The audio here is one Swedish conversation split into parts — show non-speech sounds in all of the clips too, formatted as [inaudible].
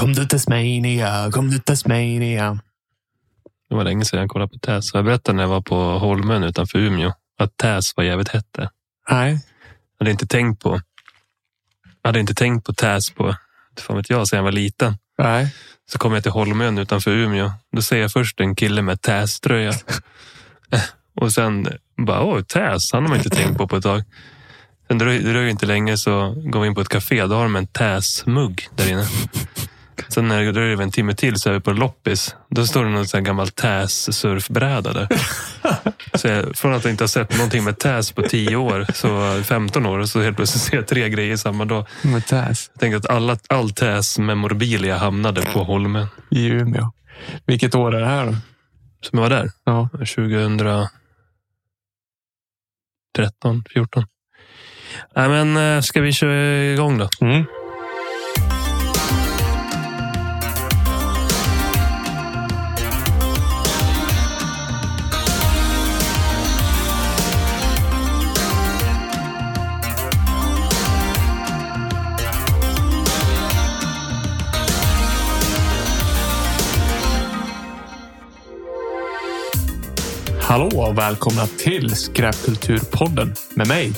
Kom du Tasmania, kom du Tasmania. Det var länge sedan jag kollade på Täs. Jag berättade när jag var på Holmön utanför Umeå att Täs var jävligt hett där. Nej. Jag hade inte tänkt på. Jag hade inte tänkt på Täs på, fan vet jag, sedan jag var liten. Nej. Så kom jag till Holmön utanför Umeå. Då ser jag först en kille med Täs-tröja. [laughs] Och sen bara, åh, Täs, han har man inte tänkt på på ett tag. Sen dröjer det dröjer inte länge så går vi in på ett café. Då har de en Täs-mugg där inne. Sen när det dröjer en timme till så är vi på loppis. Då står det någon sån gammal Täs-surfbräda där. [laughs] Så jag, från att jag inte har sett någonting med Täs på 10 år, så 15 år, så helt plötsligt ser jag tre grejer samma dag. Med Täs Jag tänkte att alla, all Täs memorabilia hamnade på Holmen. i Umeå. Vilket år är det här då? Som jag var där. Ja. 2013, 14. Nej, men eh, ska vi köra igång då? Mm. Hallå och välkomna till Skräpkulturpodden med mig,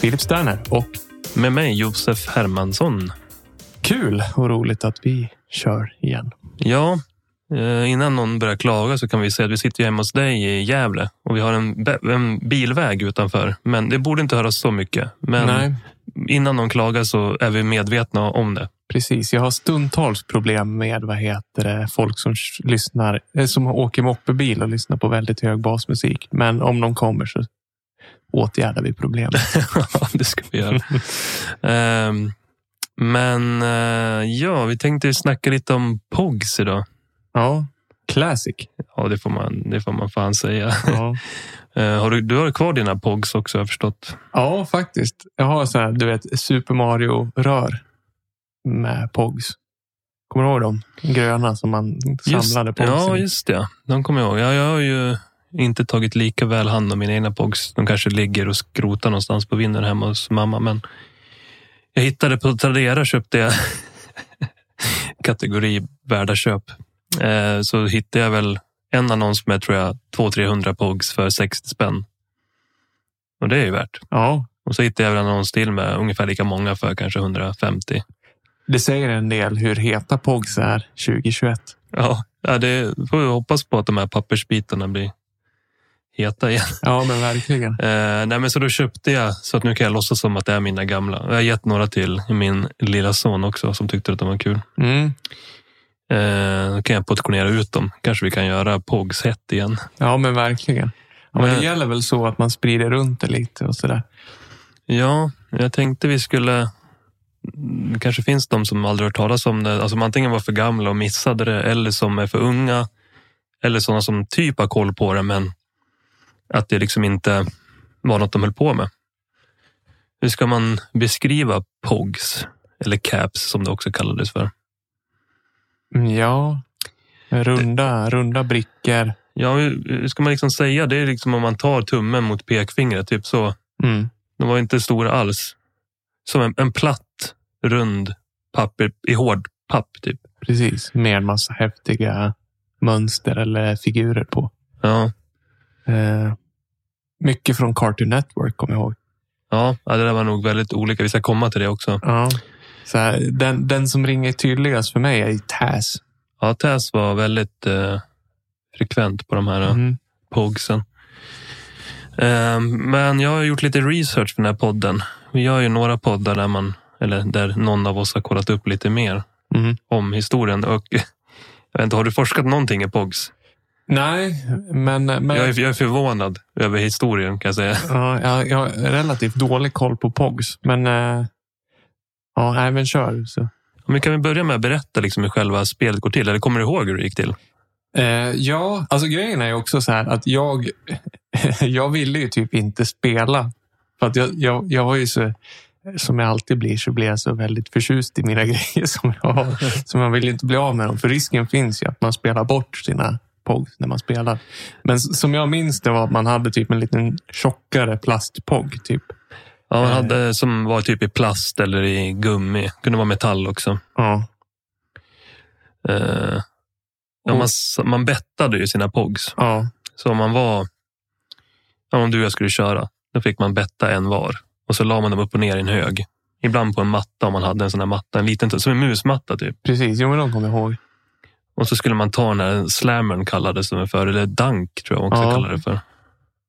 Filip Sterner. Och Med mig Josef Hermansson. kul och roligt att vi kör igen. Ja, innan någon börjar klaga så kan vi säga att vi sitter hemma hos dig i Gävle och vi har en, en bilväg utanför. Men det borde inte höras så mycket. Men Nej, innan någon klagar så är vi medvetna om det. precis. Jag har stundtals problem med vad heter det, folk som lyssnar, eh, som åker moppebil och lyssnar på väldigt hög basmusik. Men om de kommer så åtgärdar vi problemet. [laughs] Ja, det ska vi göra. [laughs] Ehm, men eh, ja, vi tänkte snacka lite om POGs idag. Ja, classic. Ja, det får man, det får man fan säga. Ja. [laughs] Eh, har du, du har kvar dina POGs också, har jag förstått. Ja, faktiskt. Jag har så här, du vet, Super Mario-rör med Pogs. Kommer du ihåg dem? Gröna som man samlade på. Ja, just det. De kommer jag ihåg. Ja, jag har ju inte tagit lika väl hand om mina egna POGs. De kanske ligger och skrotar någonstans på vinden hemma hos mamma. Men jag hittade på Tradera köpte jag [laughs] kategori värda köp. Eh, så hittade jag väl en annons med tror jag 200-300 POGs för 60 spänn. Och det är ju värt. ja, Och så hittade jag väl en annons till med ungefär lika många för kanske 150. det säger en del hur heta Pogs är 2021. Ja, ja det får vi hoppas på att de här pappersbitarna blir heta igen. Ja, men verkligen. [laughs] Eh, nej, men så då köpte jag så att nu kan jag låtsas som att det är mina gamla. Jag har gett några till min lilla son också som tyckte att de var kul. Mm. Eh, då kan jag portionera ut dem. Kanske vi kan göra Pogs hett igen. Ja, men verkligen. Ja, men det gäller väl så att man sprider runt det lite och sådär. Ja, jag tänkte vi skulle... Det kanske finns de som aldrig hört talas om det. Alltså antingen var för gamla och missade det eller som är för unga. Eller sådana som typ har koll på det men att det liksom inte var något de höll på med. Hur ska man beskriva POGs? Eller CAPS som det också kallades för. Mm, Ja, runda, runda brickor. Ja, hur ska man liksom säga? Det är liksom om man tar tummen mot pekfingret, typ så. Mm. De var inte stora alls. Som en, en platt, rund papper i hård papp, typ. Precis, med en massa häftiga mönster eller figurer på. Ja, Eh, mycket från Cartoon Network kommer jag ihåg. ja, ja, det där var nog väldigt olika. Vi ska komma till det också. Ja. Så här, den, den som ringer tydligast för mig är Taz. Ja, Taz var väldigt eh, frekvent på de här mm. Mm. pogsen. Eh, men jag har gjort lite research för den här podden. Vi gör ju några poddar där man, eller där någon av oss har kollat upp lite mer Mm. om historien. Och [laughs] jag vet inte, har du forskat någonting i pogs? Nej, men, men Jag är, jag är förvånad över historien kan jag säga. ja, jag, jag har relativt dålig koll på Pogs. Men eh, ja, nej, men kör. Så. Men kan vi börja med att berätta liksom hur själva spelet går till? Eller kommer du ihåg hur det gick till? Eh, ja, alltså grejen är också så här att jag, [laughs] jag ville ju typ inte spela. För att jag, jag, jag var ju så, som jag alltid blir, så blir jag så väldigt förtjust i mina [laughs] grejer som jag har. Så man vill ju inte bli av med dem. För risken finns ju att man spelar bort sina POG när man spelar. Men som jag minns det var att man hade typ en liten tjockare plastpog. Typ. Ja, man Eh. hade som var typ i plast eller i gummi. Kunde vara metall också. Ja. Eh, ja, man, man bettade ju sina pogs. Ja. Så om man var, ja, om du och jag skulle köra, då fick man betta en var. Och så la man dem upp och ner i en hög. Ibland på en matta om man hade en sån här matta, en liten, som en musmatta typ. Precis, jo men de kommer jag ihåg. Och så skulle man ta den här slammern kallades den för, eller dunk tror jag också Ja. kallade det för.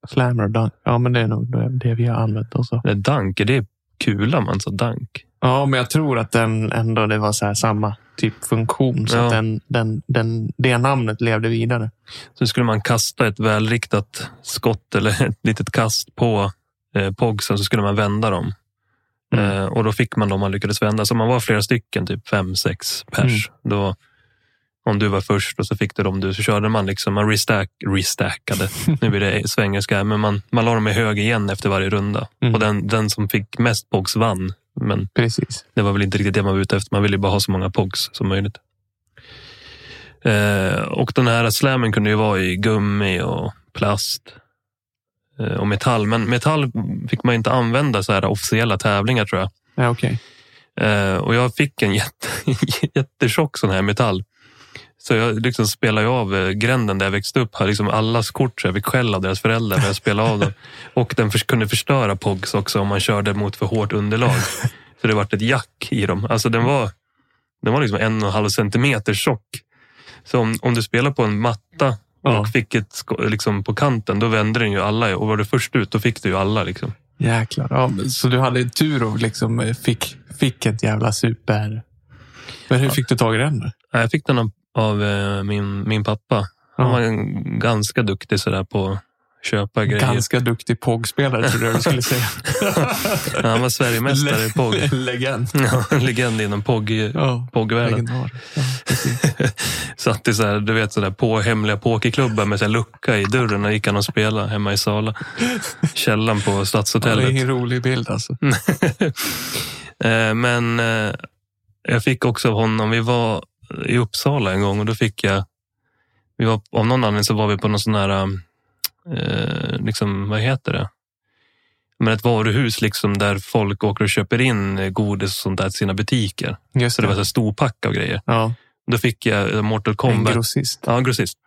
Slammer och dunk. Ja, men det är nog det, det vi har använt också. Eller dunk, är det kula man sa dunk? Ja, men jag tror att den ändå det var så här samma typ funktion. Så Ja. att den, den, den, det namnet levde vidare. Så skulle man kasta ett välriktat skott eller [laughs] ett litet kast på eh, pogsen så skulle man vända dem. Mm. Eh, och då fick man dem man lyckades vända. Så man var flera stycken, typ fem, sex pers. Då, om du var först och så fick du dem du, så körde man liksom, man restack, restackade. [laughs] nu blir det svengelska, men man, man la dem i hög igen efter varje runda. Mm. Och den, den som fick mest pogs vann. Men Precis. det var väl inte riktigt det man var ute efter. Man ville bara ha så många pogs som möjligt. Eh, och den här slammen kunde ju vara i gummi och plast eh, och metall. Men metall fick man inte använda så här officiella tävlingar tror jag. Ja, okej. Eh, och jag fick en jätte, [laughs] jättetjock sån här metall. Så jag liksom spelade av eh, gränden där jag växte upp. Har liksom allas kort så jag fick skäll av deras föräldrar när jag spelade av dem. [laughs] Och den kunde förstöra POGs också om man körde mot för hårt underlag. [laughs] Så det vart ett jack i dem. Alltså den var, den var liksom en och en halv centimeter tjock. Så om, om du spelar på en matta och Ja. fick ett liksom på kanten, då vände den ju alla. Och var du först ut, då fick du ju alla. Liksom. Jäklar. Ja, så du hade tur och liksom eh, fick, fick ett jävla super... Men hur fick du tag i den? Ja, Jag fick den av, av eh, min, min pappa. Han Ja. var en, ganska duktig sådär på att köpa grejer. Ganska duktig POG-spelare trodde jag du skulle säga. Ja, [laughs] Han var Sverigemästare i POG. Legend. [laughs] Ja, en legend inom POG, Ja, POG-världen. Ja, precis. [laughs] Satt i så här, du vet, så där på hemliga pokerklubbar med så lucka i dörren och gick han och spelade hemma i Sala. Källaren på Ja, det är Stadshotellet. ingen rolig bild alltså. Eh, Men eh, jag fick också av honom, vi var i Uppsala en gång och då fick jag, vi var, av någon anledning så var vi på någon sån här, eh, liksom, vad heter det? Men ett varuhus liksom där folk åker och köper in godis och sånt där till sina butiker. Just Så det var så det. här stor pack av grejer. Ja, Då fick jag eh, Mortal en Kombat. grossist. Ja, grossist.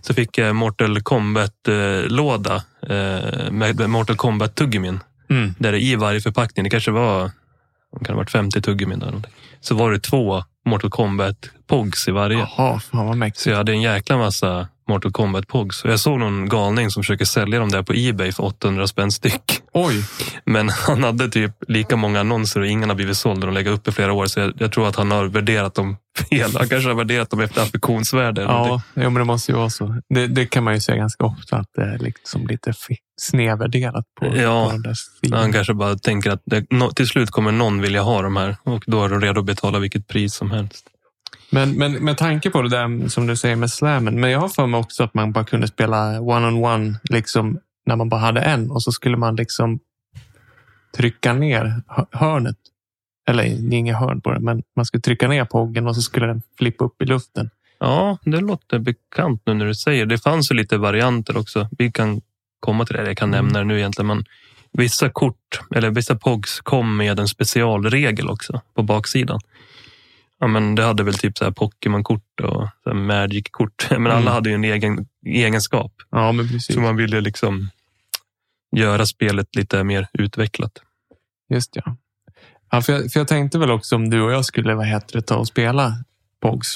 Så fick jag Mortal Kombat-låda eh, med Mortal Kombat-tuggummin. Mm. Där i varje förpackning, det kanske var, kan ha varit 50 tuggummin någonting. Så var det två Mortal Kombat-pogs i varje. Jaha, fan vad Så mäktigt. jag hade en jäkla massa Mortal Kombat-pogs. Och Jag såg någon galning som försöker sälja dem där på Ebay för 800 spänn styck. Oj, Men [laughs] han hade typ lika många annonser och ingen har blivit såld och de lägger upp i flera år. Så jag, jag tror att han har värderat dem [laughs] fel. Han kanske har värderat dem efter affektionsvärde. ja, ja, men det måste ju vara så. Det, det kan man ju säga ganska ofta att det är liksom lite snedvärderat på, Ja, på de där sidorna. Han kanske bara tänker att det, till slut kommer någon vilja ha de här och då är de redo att betala vilket pris som helst. Men, men med tanke på det där som du säger med slammen. Men jag har för mig också att man bara kunde spela one-on-one liksom när man bara hade en och så skulle man liksom trycka ner hö- hörnet. Eller det är inget hörn på det, men man skulle trycka ner poggen och så skulle den flippa upp i luften. Ja, det låter bekant nu när du säger. Det fanns ju lite varianter också. Vi kan komma till det. Jag kan Mm. nämna det nu egentligen. Men vissa kort, eller vissa POGs kom med en specialregel också på baksidan. Ja, men det hade väl typ så här Pokémon-kort och Magic-kort. [laughs] Men alla Mm. hade ju en egen egenskap. Ja, men precis. Så man ville liksom göra spelet lite mer utvecklat. Just ja. ja för, jag, för jag tänkte väl också om du och jag skulle vad heter det, ta och spela POGs.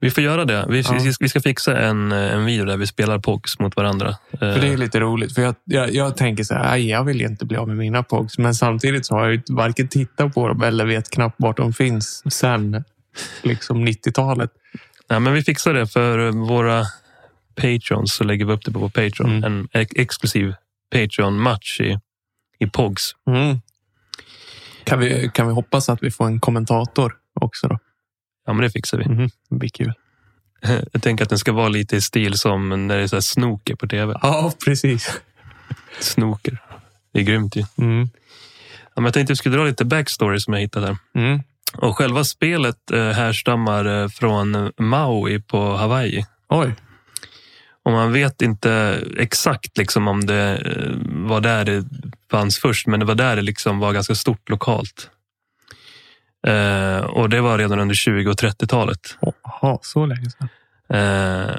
Vi får göra det. Vi, Ja. vi, ska fixa en, en video där vi spelar POGs mot varandra. För det är lite roligt. För jag, jag, jag tänker så här, "Aj, jag vill inte bli av med mina POGs. Men samtidigt så har jag ju varken tittat på dem eller vet knappt vart de finns sen liksom 90-talet. Ja, men vi fixar det för våra patrons så lägger vi upp det på vår Patreon. Mm. En ex- exklusiv Patreon-match i, i POGs. Mm. Kan, vi, kan vi hoppas att vi får en kommentator också då? Ja, men det fixar vi. Mm. Det blir kul. [laughs] Jag tänker att den ska vara lite i stil som när det är så här snooker på tv. Ja, precis. Snooker. Det är grymt ju. Mm. Ja, men jag tänkte att vi skulle dra lite backstory som jag hittade. Mm. Och själva spelet eh, härstammar eh, från Maui på Hawaii. Oj. Och man vet inte exakt liksom om det eh, var där det fanns först, men det var där det liksom var ganska stort lokalt. Eh, och det var redan under 20 och 30-talet. Åh, Jaha, så länge sedan. Eh,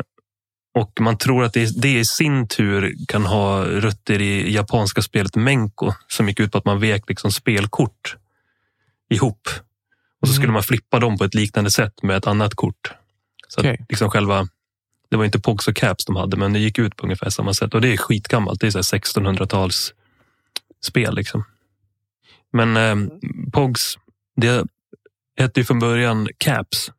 och man tror att det, det i sin tur kan ha rötter i japanska spelet Menko som gick ut på att man vek liksom spelkort ihop. Och så skulle Mm. man flippa dem på ett liknande sätt med ett annat kort. Så Okej. att liksom själva, det var inte Pogs och Caps de hade, men det gick ut på ungefär samma sätt. Och det är skitgammalt. Det är så här 1600-tals spel. Liksom. Men eh, Pogs, det hette ju från början Caps.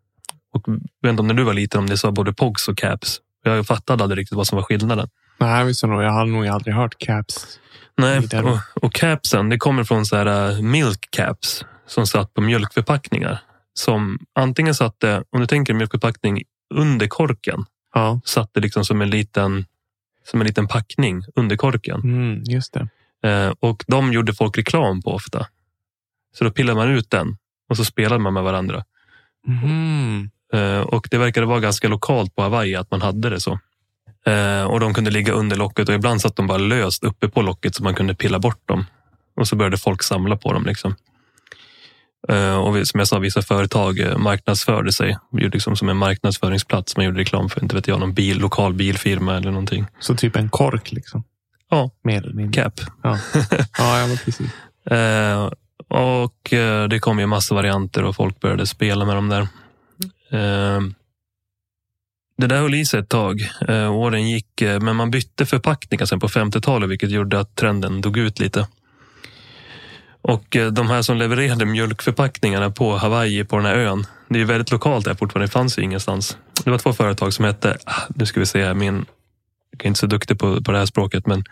Och jag vet inte om när du var liten om det sa både Pogs och Caps. Jag fattade aldrig riktigt vad som var skillnaden. Nej, visst nog. Jag har nog aldrig hört caps. Nej, och, och capsen, det kommer från så här uh, milk caps som satt på mjölkförpackningar. Som antingen satte, om du tänker mjölkförpackning under korken, Ja, satte liksom som en liten, som en liten packning under korken. mm, just det. Eh, och de gjorde folk reklam på ofta. Så då pillade man ut den och så spelade man med varandra. Eh, och det verkade vara ganska lokalt på Hawaii att man hade det så. Eh, och de kunde ligga under locket och ibland satt de bara löst uppe på locket så man kunde pilla bort dem. Och så började folk samla på dem. Liksom. Eh, och som jag sa, vissa företag marknadsförde sig. Gjorde liksom som en marknadsföringsplats. Man gjorde reklam för, inte vet jag, någon bil, lokal bilfirma eller någonting. Så typ en kork liksom? Ja. Mer eller mindre. Cap. Ja, [laughs] ja, ja precis. Och eh, det kom ju massa varianter och folk började spela med dem där. Eh, det där höll i sig ett tag. Eh, åren gick, eh, men man bytte förpackningar sen på 50-talet, vilket gjorde att trenden dog ut lite. Och eh, de här som levererade mjölkförpackningarna på Hawaii, på den här ön, det är ju väldigt lokalt där fortfarande, det fanns ju ingenstans. Det var två företag som hette, ah, nu ska vi se här, min, jag är inte så duktig på, på det här språket, men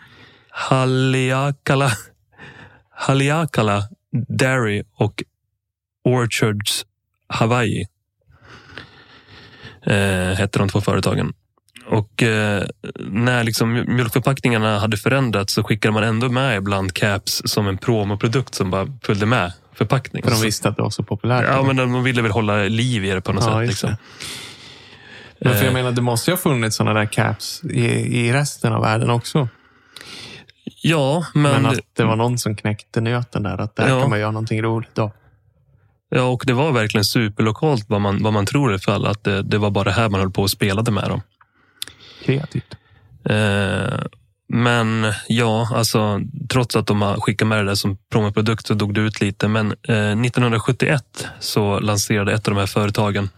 Haliakala, Haliakala, Dairy och Orchards Hawaii. Eh, hette de två företagen. Och eh, när liksom mjölkförpackningarna hade förändrats så skickade man ändå med ibland caps som en promoprodukt som bara följde med förpackningen. För de visste att det var så populärt. Ja, men de ville väl hålla liv i det på något Ja, sätt. Liksom. Men för jag Eh, menar, det måste ju ha funnits sådana där caps i, i resten av världen också. Ja, men, Men, att det var någon som knäckte nöten där. Att där Ja. kan man göra någonting roligt då. ja, och det var verkligen superlokalt vad man, vad man tror i fall. Att det, det var bara här man höll på och spelade med dem. Kreativt. Eh, men ja, alltså trots att de har skickat med det där som promoprodukt så dog det ut lite. Men eh, 1971 så lanserade ett av de här företagen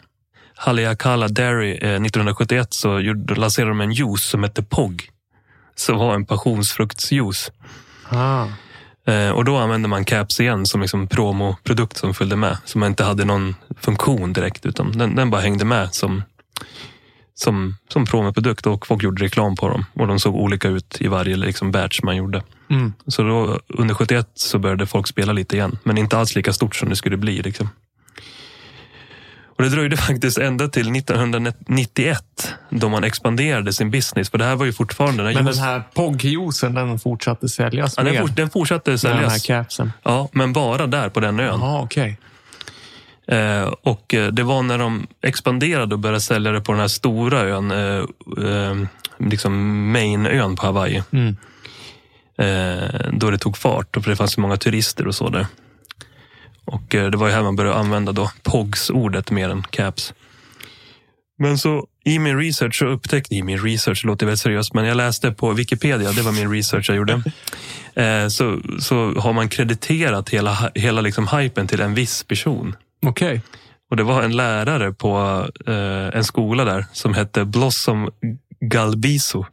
Haleakala Dairy. Eh, 1971 så gjorde, lanserade de en juice som hette POG. Som var en passionsfruktsjuice. Ah. Eh, och då använde man caps igen som liksom promoprodukt som följde med. Som inte hade någon funktion direkt utan den, den bara hängde med som, som, som promoprodukt och folk gjorde reklam på dem. Och de såg olika ut i varje liksom batch man gjorde. Mm. Så då, under 71 så började folk spela lite igen. Men inte alls lika stort som det skulle bli. Liksom. Och det dröjde faktiskt ända till 1991 då man expanderade sin business. För det här var ju fortfarande... Men den här POG-juicen, den fortsatte säljas ja, den, fort, den fortsatte med den här säljas. capsen? Ja, men bara där på den ön. Jaha, okej. Eh, och eh, det var när de expanderade och började sälja det på den här stora ön, eh, eh, liksom Main-ön på Hawaii. Mm. Eh, då det tog fart, och för det fanns ju många turister och så där. Och eh, det var ju här man började använda då POGS-ordet mer än caps. Men så i min research så upptäckte, i min research låter väldigt seriöst, men jag läste på Wikipedia, det var min research jag gjorde. [laughs] Eh, så, så har man krediterat hela, hela liksom hypen till en viss person. Okej. Och det var en lärare på eh, en skola där som hette Blossom Galbiso.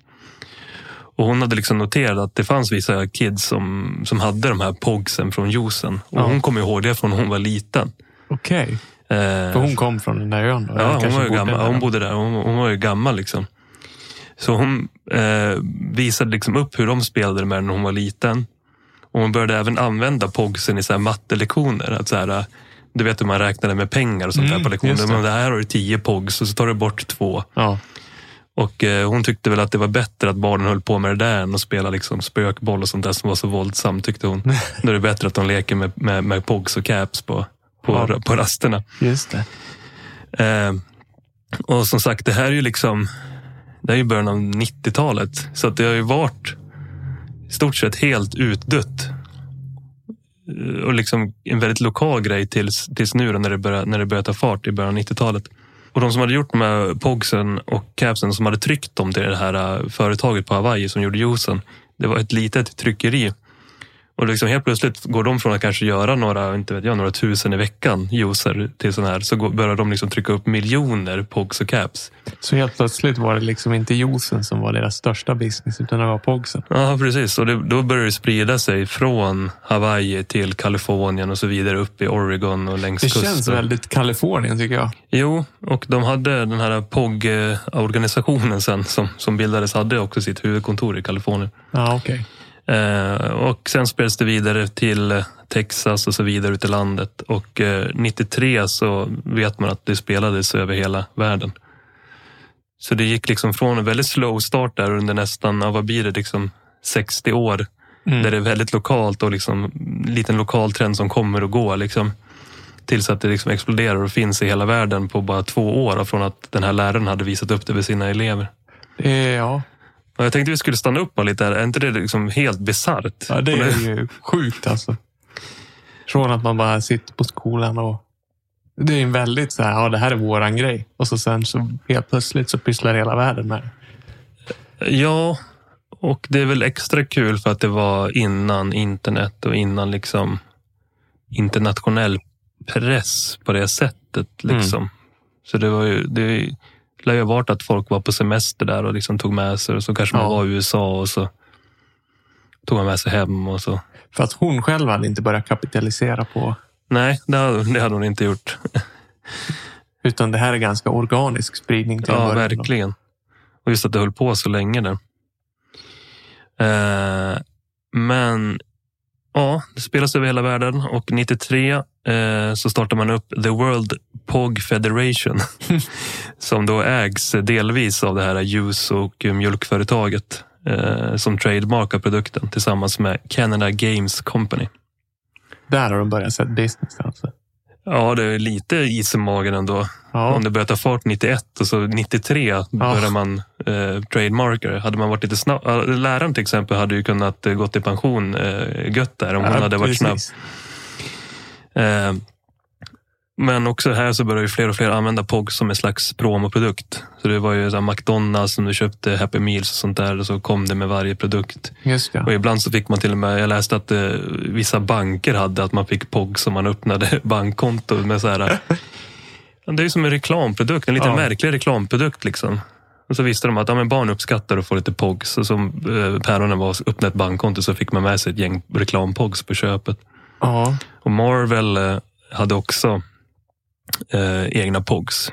Och hon hade liksom noterat att det fanns vissa kids som, som hade de här pogsen från juicen. Och Ja. hon kom ihåg det från hon var liten. Okej. Eh, För hon kom från den där ön då? ja, hon var bodde gammal. där Hon bodde där. Hon, hon var ju gammal liksom. Så hon eh, visade liksom upp hur de spelade med när hon var liten. Och hon började även använda pogsen i så här mattelektioner. Att så här, du vet hur man räknade med pengar och sånt Mm, där på lektioner. det. Men det här har du tio pogs och så tar du bort två. Ja. Och eh, hon tyckte väl att det var bättre att barnen höll på med det där än att spela liksom spökboll och sånt där som var så våldsamt tyckte hon. [laughs] Då är det bättre att de leker med, med, med pogs och caps på, på, Ja. på rasterna. Just det. Eh, och som sagt, det här är ju liksom det är ju början av 90-talet. Så att det har ju varit i stort sett helt utdött. Eh, Och liksom en väldigt lokal grej tills, tills nu då när det, börjar, när det börjar ta fart i början av 90-talet. Och de som hade gjort de här pogsen och capsen som hade tryckt dem till det här äh, företaget på Hawaii som gjorde juicen. Det var ett litet tryckeri. Och liksom helt plötsligt går de från att kanske göra några, inte vet jag, några tusen i veckan juicer till sån här, så går, börjar de liksom trycka upp miljoner pogs och caps. Så helt plötsligt var det liksom inte juicen som var deras största business utan det var pogsen. Ja, precis. Och det, då började det sprida sig från Hawaii till Kalifornien och så vidare upp i Oregon och längs Det kusten. känns väldigt Kalifornien tycker jag. Jo, och de hade den här POG-organisationen sen som, som bildades, hade också sitt huvudkontor i Kalifornien. Ja, okej. Eh, och sen spreds det vidare till eh, Texas och så vidare ut i landet. Och eh, 93 så vet man att det spelades över hela världen. Så det gick liksom från en väldigt slow start där under nästan, ja, vad blir det, liksom 60 år. Mm. Där det är väldigt lokalt och liksom liten lokal trend som kommer och går. Liksom, tills att det liksom exploderar och finns i hela världen på bara två år från att den här läraren hade visat upp det för sina elever. Är, ja. Och jag tänkte vi skulle stanna upp lite här. Är inte det liksom helt bisarrt? ja, det är ju sjukt alltså. Från att man bara sitter på skolan och det är en väldigt så här, ja det här är våran grej. Och så sen så helt plötsligt så pysslar hela världen med det. Ja, och det är väl extra kul för att det var innan internet och innan liksom internationell press på det sättet. Liksom. Så det var ju, det lär ju ha varit att folk var på semester där och liksom tog med sig och så kanske man Ja. var i USA och så tog man med sig hem och så. För att hon själv hade inte börjat kapitalisera på, Nej, det hade, det hade hon inte gjort. [laughs] utan det här är ganska organisk spridning till Ja, verkligen. Och just att det höll på så länge där. Eh, men ja, det spelas över hela världen och 93 eh, så startar man upp The World POG Federation [laughs] som då ägs delvis av det här ljus och mjölkföretaget eh, som trademarkar produkten tillsammans med Canada Games Company. Där har de börjat sätta business alltså. Ja, det är lite is i magen ändå. Ja, Om det började ta fart 91 och så 93 började man eh, trademarka det. Hade man varit lite snabb. ja, Läraren till exempel hade ju kunnat eh, gått i pension eh, gött där om hon ja, hade varit snabb. precis. Eh, men också här så började ju fler och fler använda POG som en slags promoprodukt. Så det var ju så McDonalds som du köpte Happy Meals och sånt där och så kom det med varje produkt. Just det. Och ibland så fick man till och med, jag läste att eh, vissa banker hade att man fick POG som man öppnade [laughs] bankkonto med så här. Ja, det är ju som en reklamprodukt, en lite Ja. märklig reklamprodukt liksom. Och så visste de att ja, men barn uppskattar att få lite POGs. Som eh, päronen var att öppna ett bankkonto så fick man med sig ett gäng reklam-POGs på köpet. Ja, Och Marvel eh, hade också eh, egna POGs.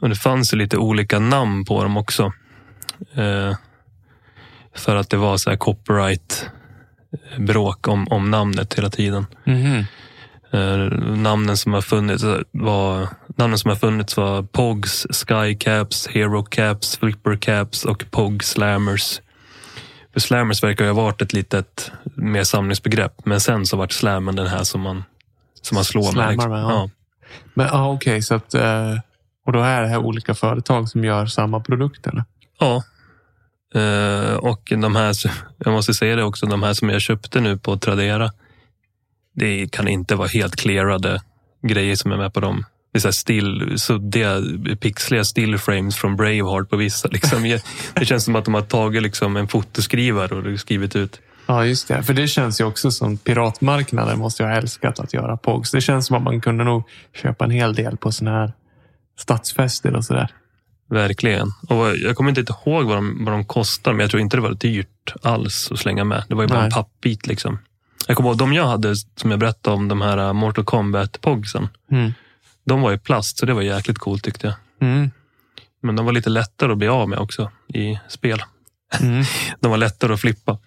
Och det fanns ju lite olika namn på dem också. Eh, för att det var så här copyright bråk om, om namnet hela tiden. mhm. Eh, namnen som har funnits var namnen som har funnits var Pogs, Sky Caps, Hero Caps, Flipper Caps och Pog Slammers. För Slammers verkar ju ha varit ett litet mer samlingsbegrepp, men sen så vart Slammen den här som man som man slår Slammar med. liksom. med, ja. Men ah, okej, så att eh, och då är det här olika företag som gör samma produkt eller? Ja. Eh, och de här, jag måste säga det också, de här som jag köpte nu på Tradera. Det kan inte vara helt clearade grejer som är med på dem. Det är så här still, suddiga, pixliga stillframes från Braveheart på vissa. Liksom. [laughs] Det känns som att de har tagit liksom en fotoskrivare och skrivit ut. Ja, just det. För det känns ju också som piratmarknaden måste jag ha älskat att göra POGs. Det känns som att man kunde nog köpa en hel del på såna här stadsfester och sådär. Verkligen. Och jag kommer inte ihåg vad de, vad de kostar, men jag tror inte det var dyrt alls att slänga med. Det var ju bara Nej. en pappbit. Liksom. Jag kommer ihåg de jag hade, som jag berättade om, de här uh, Mortal Kombat-pogsen. Mm. De var i plast, så det var jäkligt coolt tyckte jag. Mm. Men de var lite lättare att bli av med också i spel. Mm. [laughs] De var lättare att flippa.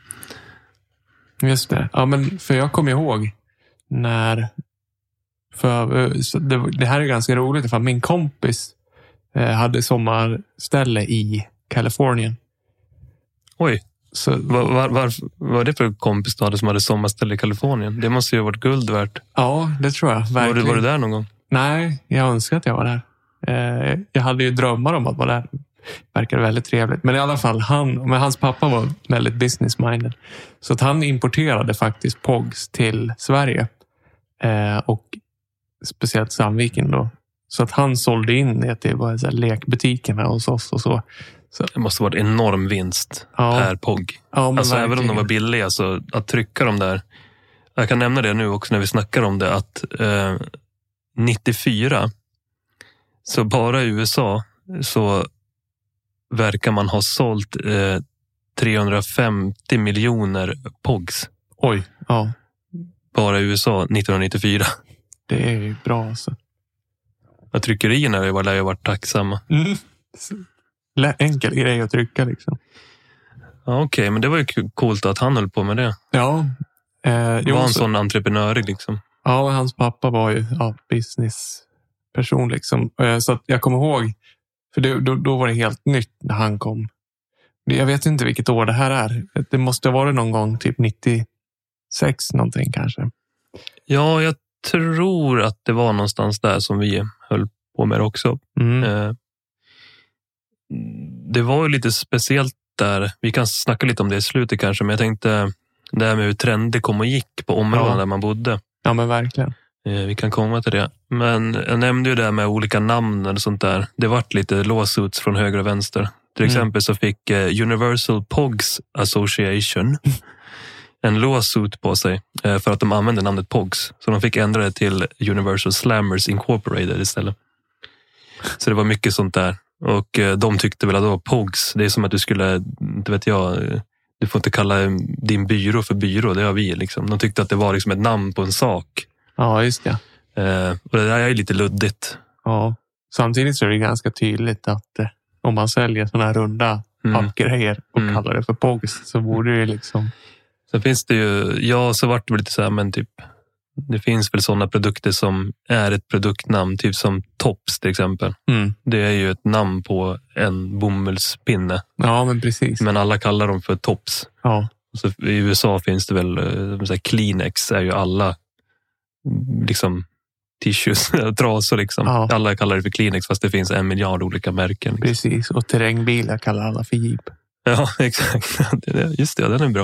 Just det. Ja, men för jag kommer ihåg när... För, eh, det, det här är ganska roligt för min kompis eh, hade sommarställe i Kalifornien. Oj, Så, var, var, var, var det för kompis du hade som hade sommarställe i Kalifornien? Det måste ju ha varit guld värt. ja, det tror jag. Var du, Verkligen. var du där någon gång? Nej, jag önskar att jag var där. Eh, jag hade ju drömmar om att vara där. Verkar väldigt trevligt. Men i alla fall, han, men hans pappa var väldigt business-minded. Så att han importerade faktiskt POGs till Sverige. Eh, och speciellt Sandviken då. Så att han sålde in det till bara så här lekbutikerna hos oss och så. Det måste varit enorm vinst Ja, per POG. ja men Alltså även om de var billiga, så att trycka dem där. Jag kan nämna det nu också när vi snackar om det, att eh, 94, så bara i USA så verkar man ha sålt eh, 350 miljoner POGs. Oj, ja. Bara i USA 1994. Det är ju bra alltså. Och tryckerierna lär ju varit tacksamma. Mm. Enkel grej att trycka liksom. Ja, Okej, men det var ju coolt att han höll på med det. Ja. Eh, jo, var en så- sån entreprenörig liksom. Ja, hans pappa var ju ja, businessperson. Liksom. Eh, Så att jag kommer ihåg, för det, då, då var det helt nytt när han kom. Jag vet inte vilket år det här är. Det måste ha varit någon gång, typ 96 någonting kanske. Ja, jag tror att det var någonstans där som vi höll på med det också. Mm. Eh, Det var ju lite speciellt där. Vi kan snacka lite om det i slutet kanske, men jag tänkte det här med hur trender kom och gick på områden Ja. där man bodde. Ja, men verkligen. Eh, Vi kan komma till det. Men jag nämnde ju det här med olika namn och sånt där. Det vart lite lawsuits från höger och vänster. Till Mm. exempel så fick eh, Universal Pogs Association [laughs] en lawsuit på sig eh, för att de använde namnet Pogs. Så de fick ändra det till Universal Slammers Incorporated istället. Så det var mycket sånt där. Och de tyckte väl att då Pogs, det är som att du skulle, inte vet jag, du får inte kalla din byrå för byrå, det har vi. Liksom. De tyckte att det var liksom ett namn på en sak. Ja, just det. Eh, och det där är lite luddigt. Ja. Samtidigt så är det ganska tydligt att eh, om man säljer sådana här runda Mm. pappgrejer och Mm. kallar det för POGs så borde det liksom... Sen finns det ju, ja så vart det väl lite så här, men typ det finns väl sådana produkter som är ett produktnamn, typ som Tops till exempel. Mm. Det är ju ett namn på en bomullspinne, Ja, men precis. men alla kallar dem för Tops. Ja, Så I USA finns det väl, eh, så här, Kleenex är ju alla liksom tissues, [laughs] trasor liksom. Ja. Alla kallar det för Kleenex fast det finns en miljard olika märken. Liksom. precis. Och terrängbilar kallar alla för Jeep. [laughs] Ja, exakt. Just det, den är bra.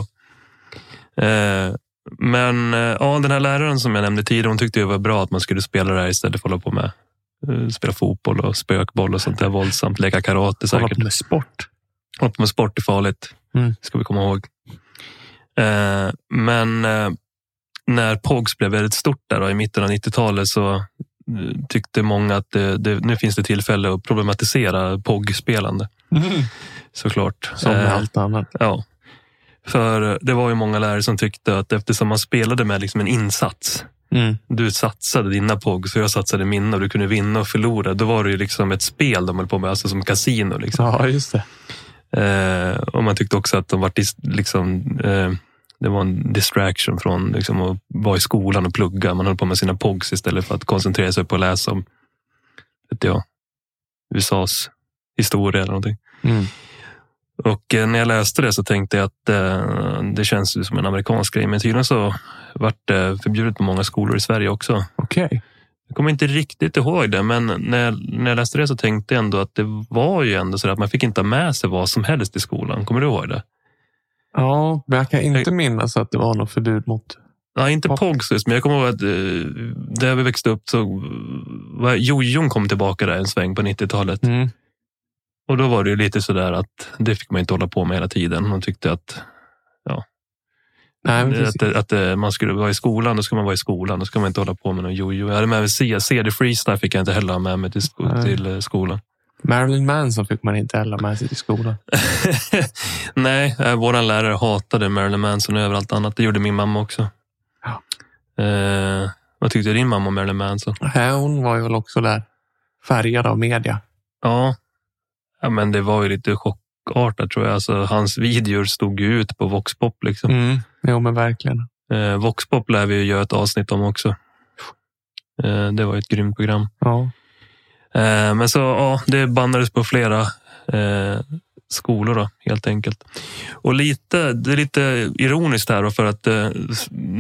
Eh, Men eh, ja, den här läraren som jag nämnde tidigare, hon tyckte det var bra att man skulle spela det här istället för att hålla på med eh, spela fotboll och spökboll och sånt där våldsamt. Leka karate Hålla säkert. på med sport. Hålla på med sport är farligt. Mm. ska vi komma ihåg. Men när POGs blev väldigt stort där då, i mitten av 90-talet så eh, tyckte många att det, det, nu finns det tillfälle att problematisera POG-spelande. Såklart. Som med Eh, allt annat. Ja. För det var ju många lärare som tyckte att eftersom man spelade med liksom en insats. Mm. Du satsade dina POG så jag satsade mina och du kunde vinna och förlora. Då var det ju liksom ett spel de höll på med, alltså som kasino. Liksom. Ja, just det. Eh, och man tyckte också att de var liksom, eh, det var en distraction från liksom, att vara i skolan och plugga. Man höll på med sina POGs istället för att koncentrera sig på att läsa om vet jag, USAs historia eller någonting. Mm. Och eh, när jag läste det så tänkte jag att eh, det känns ju som en amerikansk grej. Men tydligen så vart det förbjudet på många skolor i Sverige också. Okej. Jag kommer inte riktigt ihåg det, men när jag, när jag läste det så tänkte jag ändå att det var ju ändå så att man fick inte ha med sig vad som helst i skolan. Kommer du ihåg det? Ja, men jag kan inte minnas att det var något förbud mot... Ja, inte Pop. POGs just, men jag kommer ihåg att eh, där vi växte upp så jojon kom tillbaka där en sväng på 90-talet. Mm. Och då var det ju lite sådär att det fick man inte hålla på med hela tiden. Man tyckte att Nej, men precis. Att, att, eh, man skulle vara i skolan, då ska man vara i skolan. Då ska man inte hålla på med någon jojo. Jag hade med mig C- CD Freestyle fick jag inte heller ha med mig till, Nej. till eh, skolan. Marilyn Manson fick man inte heller med sig till skolan. [laughs] Nej, eh, våran lärare hatade Marilyn Manson och överallt annat. Det gjorde min mamma också. Ja. Eh, vad tyckte din mamma om Marilyn Manson? Nej, hon var ju väl också där färgad av media. Ja. ja, men det var ju lite chockartat tror jag. Alltså, hans videor stod ju ut på Voxpop. Liksom. Mm. Jo, men verkligen. Eh, Voxpop lär vi ju göra ett avsnitt om också. Eh, det var ett grymt program. Ja. Eh, Men så ja, det bannades på flera eh, skolor då, helt enkelt. Och lite, det är lite ironiskt här då, för att eh,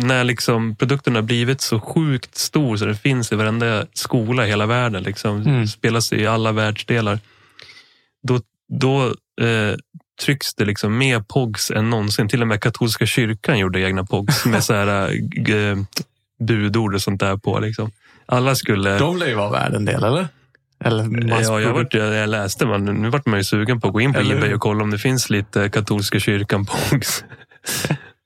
när liksom produkten har blivit så sjukt stor så det finns i varenda skola i hela världen, liksom, Mm. spelas i alla världsdelar. Då, då eh, trycks det liksom mer POGs än någonsin. Till och med katolska kyrkan gjorde egna POGs [laughs] med så här, eh, budord och sånt där på. Liksom. alla skulle... De lär ju vara värd en del, eller? Eller Ja, jag, vart, jag, jag läste, man, nu vart man ju sugen på att gå in på Eller Ebay och kolla om det finns lite katolska kyrkan Pogs. [laughs]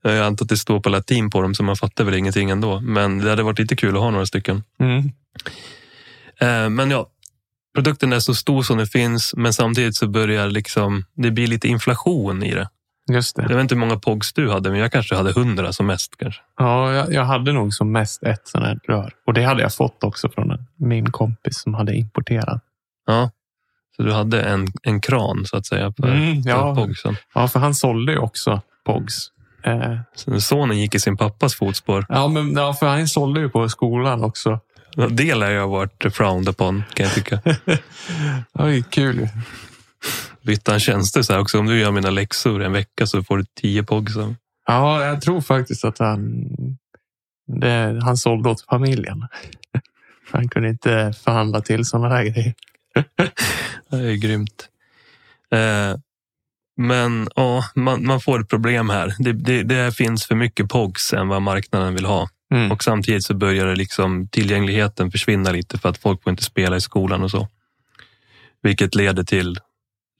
Jag antar att det står på latin på dem så man fattar väl ingenting ändå. Men det hade varit lite kul att ha några stycken. Mm. Eh, Men ja, produkten är så stor som det finns men samtidigt så börjar liksom, det blir lite inflation i det. Just det. Jag vet inte hur många Pogs du hade men jag kanske hade hundra som mest. kanske. Ja, jag, jag hade nog som mest ett sånt här rör. Och det hade jag fått också från en, min kompis som hade importerat. Ja. Så du hade en, en kran så att säga för, Mm, ja. Pogsen. Ja, för han sålde ju också Pogs. Eh, Så sonen gick i sin pappas fotspår. ja, men ja, för han sålde ju på skolan också. Det lär ju ha varit frowned upon kan jag tycka. [laughs] Oj, kul han tjänster så här också. Om du gör mina läxor en vecka så får du tio Pogs. av- Ja, jag tror faktiskt att han, det, han sålde åt familjen. [laughs] Han kunde inte förhandla till sådana där grejer. [laughs] Det är grymt. Eh, men ja, man, man får ett problem här. Det, det, det finns för mycket POGs än vad marknaden vill ha. Mm. Och samtidigt så börjar det liksom tillgängligheten försvinna lite för att folk får inte spela i skolan och så. Vilket leder till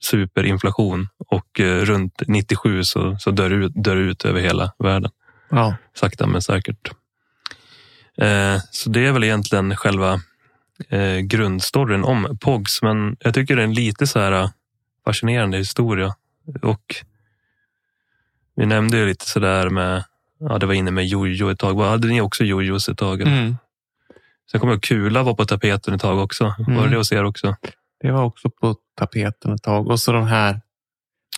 superinflation och eh, runt 97 så, så dör, ut, dör ut över hela världen. Ja. Sakta men säkert. Eh, så det är väl egentligen själva eh, grundstoryn om POGs. Men jag tycker det är en lite så här fascinerande historia. Och vi nämnde ju lite sådär med, ja det var inne med jojo ett tag. Hade ni också jojos ett tag? eller? Mm. Sen kommer jag kula var på tapeten ett tag också. Var Mm. det hos er också? Det var också på tapeten ett tag. Och så de här,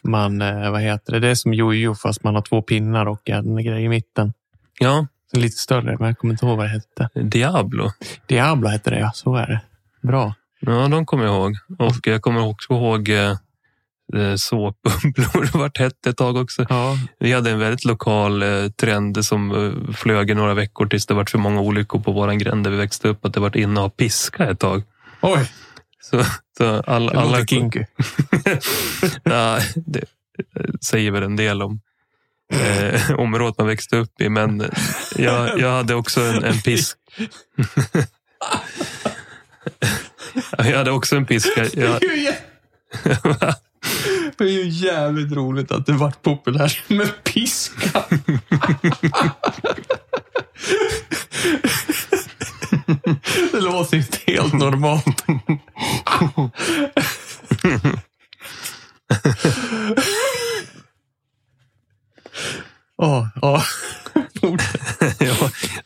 man, eh, vad heter det? Det är som jojo fast man har två pinnar och en grej i mitten. Ja, lite större, men jag kommer inte ihåg vad det hette. Diablo. Diablo hette det, ja. Så är det. Bra. Ja, de kommer jag ihåg. Och jag kommer också ihåg eh, eh, såpbubblor [laughs] vart hette ett tag också. Ja, Vi hade en väldigt lokal trend som flög i några veckor tills det vart för många olyckor på våran gränd där vi växte upp. Att det vart inne att ha piska ett tag. Oj, Så, så all, det alla... kinky. [laughs] ja, det säger väl en del om eh, området man växte upp i. Men jag, [laughs] jag hade också en, en pisk. [laughs] jag hade också en piska. Jag, Det är ju jävligt roligt att det vart populärt med piska. Det låter inte helt normalt. Ja. ja,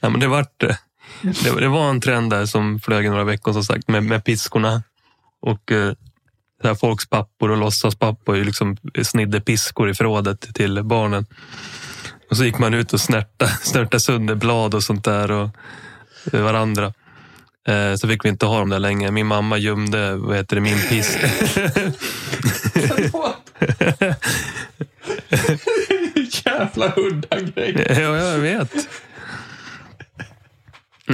ja, men det, vart, eh, det, det var en trend där som flög i några veckor som sagt med, med piskorna. Och eh, folks pappor och låtsaspappor liksom snidde piskor i förrådet till barnen. Och så gick man ut och snärta, snärta sönder blad och sånt där och eh, varandra. Eh, så fick vi inte ha dem där länge. Min mamma gömde vad heter det, min pisk. [laughs] Jävla udda grej. ja, jag vet.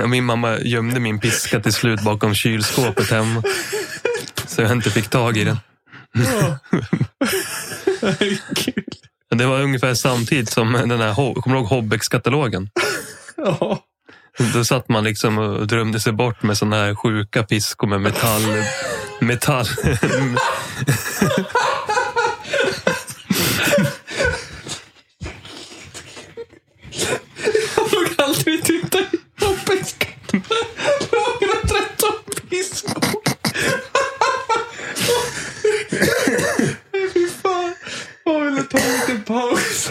Min mamma gömde min piska till slut bakom kylskåpet hemma. Så jag inte fick tag i den. Det var ungefär samtidigt som den här, kommer du ihåg Hobbex-katalogen? Ja. Då satt man liksom och drömde sig bort med såna här sjuka piskor med metall. metall. Jag såg aldrig titta i hoppenskatten. 113 piskor. Fy fan. Jag ville ta en liten paus.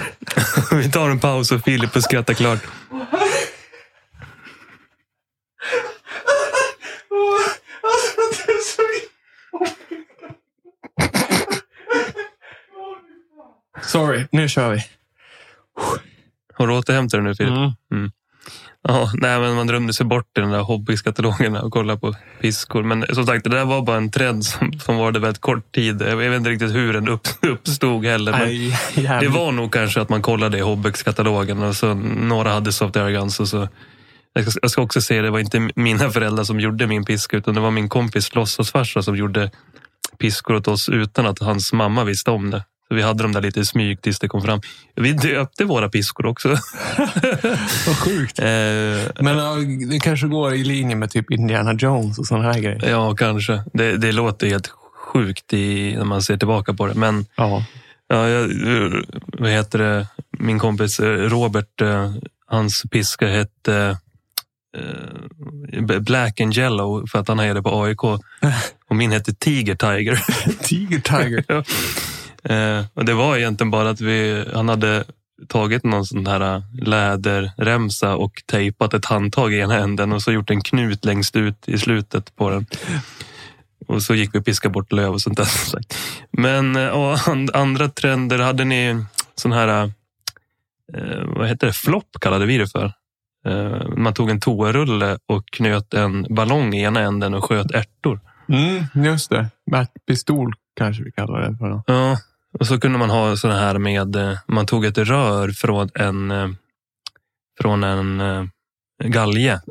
Vi tar en paus och Filip får skratta klart. Alltså, det är så... Sorry, nu kör vi. Har du återhämtat dig nu Filip? Mm. Ja, nej, men man drömde sig bort i den där Hobbex-katalogerna och kollade på piskor. Men som sagt, det där var bara en trend som, som var det väldigt kort tid. Jag vet inte riktigt hur den upp, uppstod heller. Men Nej, det var nog kanske att man kollade i Hobbex-katalogen och så några hade Soft Guns. Och så, jag ska, jag ska också säga, det var inte mina föräldrar som gjorde min piska utan det var min kompis låtsasfarsa som gjorde piskor åt oss utan att hans mamma visste om det. Så vi hade dem där lite i smyg tills det kom fram. Vi döpte våra piskor också. [laughs] Vad sjukt. Eh, Men ja, det kanske går i linje med typ Indiana Jones och sådana här grejer. ja, kanske. Det, det låter helt sjukt i, när man ser tillbaka på det. Men Ja. ja, jag, vad heter det? min kompis eh, Robert, eh, hans piska hette eh, Black and Yellow för att han hejade på AIK. [laughs] Och min hette Tiger Tiger. Tiger Tiger. [laughs] Ja. Eh, och det var egentligen bara att vi, han hade tagit någon sån här läderremsa och tejpat ett handtag i ena änden och så gjort en knut längst ut i slutet på den. Och så gick vi och piskade bort löv och sånt där. Men eh, och and- andra trender, hade ni sån här, eh, vad heter det, flopp kallade vi det för. Eh, man tog en toarulle och knöt en ballong i ena änden och sköt ärtor. Mm, just det. Pistol kanske vi kallar det för. Ja, och så kunde man ha såna här med, eh, man tog ett rör från en, eh, från en eh, galge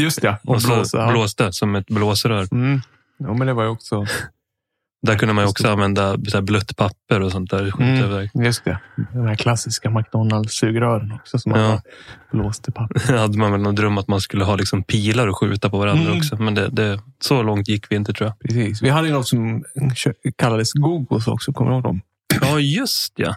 Just det. och, så blåsa, ja. blåste som ett blåsrör. Mm. Ja, men det var ju också... Där kunde man ju också använda så här blött papper och sånt där. Mm. Just det. De här klassiska McDonalds-sugrören också som man Ja. blåste papper. Det [laughs] hade man väl någon dröm att man skulle ha liksom pilar och skjuta på varandra Mm. också. Men det, det, så långt gick vi inte tror jag. Precis. Vi hade ju något som kallades Gogos också. Kommer du ihåg dem? Ja, [laughs] just ja.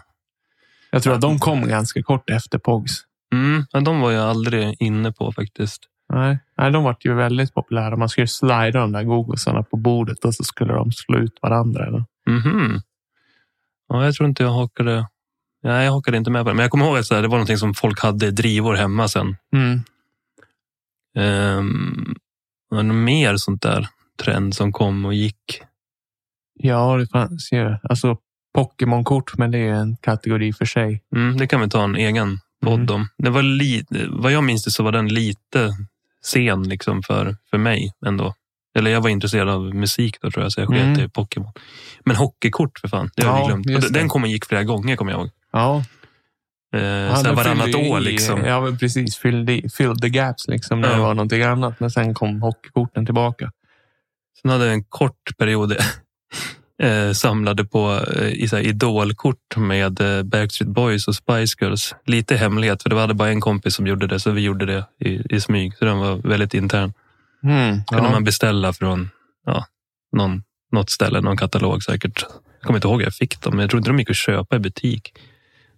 Jag tror att de kom ganska kort efter Pogs. Mm, men de var jag aldrig inne på faktiskt. Nej, Nej de var ju väldigt populära. Man skulle slida de där gogosarna på bordet och så skulle de slå ut varandra. Eller? Mhm. Ja, jag tror inte jag hakade. Nej, jag hakade inte med på det. Men jag kommer ihåg att det var någonting som folk hade i drivor hemma sen. Mm. Um, det något mer sånt där trend som kom och gick? Ja, det fanns ju. Alltså Pokémon-kort, men det är en kategori för sig. Mm, det kan vi ta en egen podd Mm. om. Det var lite, vad jag minns det så var den lite sen liksom för, för mig ändå. Eller jag var intresserad av musik då tror jag, så jag sket Mm. i Pokémon. Men hockeykort för fan, det har Ja, vi glömt. Och Den och gick flera gånger kommer jag ihåg. Ja, Eh, Ja, den varannat år liksom. Ja, men precis. Fyllde, fyllde gaps liksom när Ja. det var någonting annat. Men sen kom hockeykorten tillbaka. Sen hade jag en kort period [laughs] eh, samlade på eh, i så här idolkort med eh, Backstreet Boys och Spice Girls. Lite hemlighet, för det var bara en kompis som gjorde det, så vi gjorde det i, i smyg. Så den var väldigt intern. Mm, kunde ja. man beställa från ja, någon, något ställe, någon katalog säkert. Jag kommer inte ihåg hur jag fick dem, men jag tror inte de gick att köpa i butik.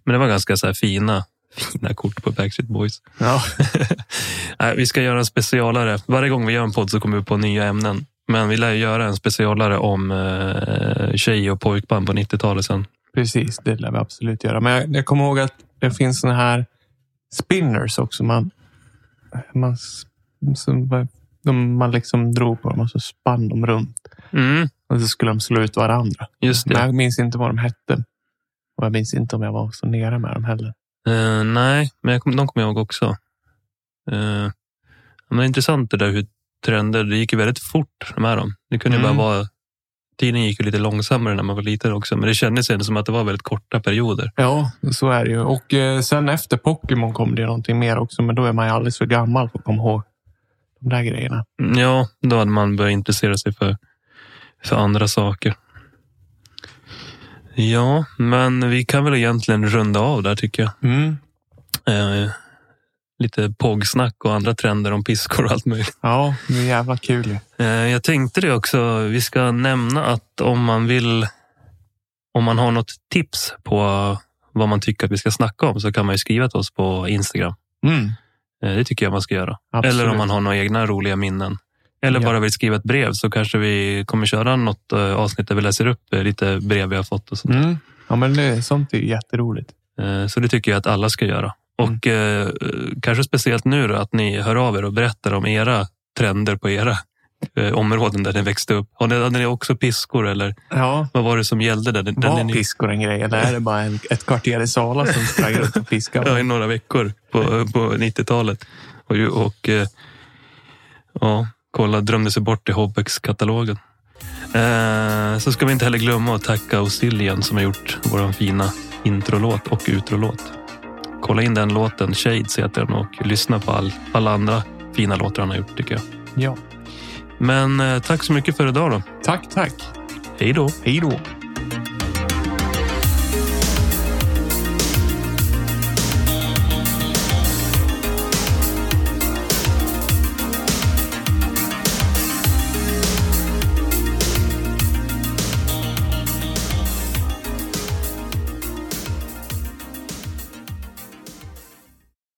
Men det var ganska så fina, [laughs] fina kort på Backstreet Boys. Ja. [laughs] Nej, vi ska göra en specialare. Varje gång vi gör en podd så kommer vi på nya ämnen. Men vi lär ju göra en specialare om eh, tjej och pojkband på 90-talet sen. Precis, det lär vi absolut göra. Men jag, jag kommer ihåg att det finns såna här spinners också. Man, man, som, de, man liksom drog på dem och så spann de runt. Mm, Och så skulle de slå ut varandra. just Men det. jag minns inte vad de hette. Och jag minns inte om jag var så nere med dem heller. Eh, nej, men jag kom, de kommer jag ihåg också. Eh, men intressant det där hur trender, det gick ju väldigt fort med dem. Det kunde Mm. bara vara, tiden gick ju lite långsammare när man var liten också, men det kändes ändå som att det var väldigt korta perioder. Ja, så är det ju. Och eh, sen efter Pokémon kom det någonting mer också. Men då är man ju alldeles för gammal för att komma ihåg de där grejerna. Mm, Ja, då hade man börjat intressera sig för, för andra saker. Ja, men vi kan väl egentligen runda av där tycker jag. Mm. Eh, lite pågsnack och andra trender om piskor och allt möjligt. Ja, det är jävla kul. Eh, jag tänkte det också. Vi ska nämna att om man vill, om man har något tips på vad man tycker att vi ska snacka om så kan man ju skriva till oss på Instagram. Mm. Eh, det tycker jag man ska göra. Absolut. Eller om man har några egna roliga minnen. Eller Ja. bara vill skriva ett brev så kanske vi kommer köra något eh, avsnitt där vi läser upp lite brev vi har fått. Och sånt. Mm. Ja, men det, sånt är jätteroligt. Så det tycker jag att alla ska göra. Och eh, kanske speciellt nu då, att ni hör av er och berättar om era trender på era eh, områden där ni växte upp. Har ni, hade ni också piskor eller Ja, vad var det som gällde där? där var ni, piskor en grej? Eller är det bara en, ett kvarter i Sala som sprang runt och Ja, piskade? i några veckor på, på 90-talet. Och, och eh, ja, kolla, drömde sig bort i Hobbex-katalogen. Eh, så ska vi inte heller glömma att tacka Ostillian som har gjort vår fina introlåt och utrolåt. Kolla in den låten, Shades heter den och lyssna på all, alla andra fina låtar han har gjort tycker jag. Ja. Men eh, tack så mycket för idag då. Tack, tack. Hej då! Hej då.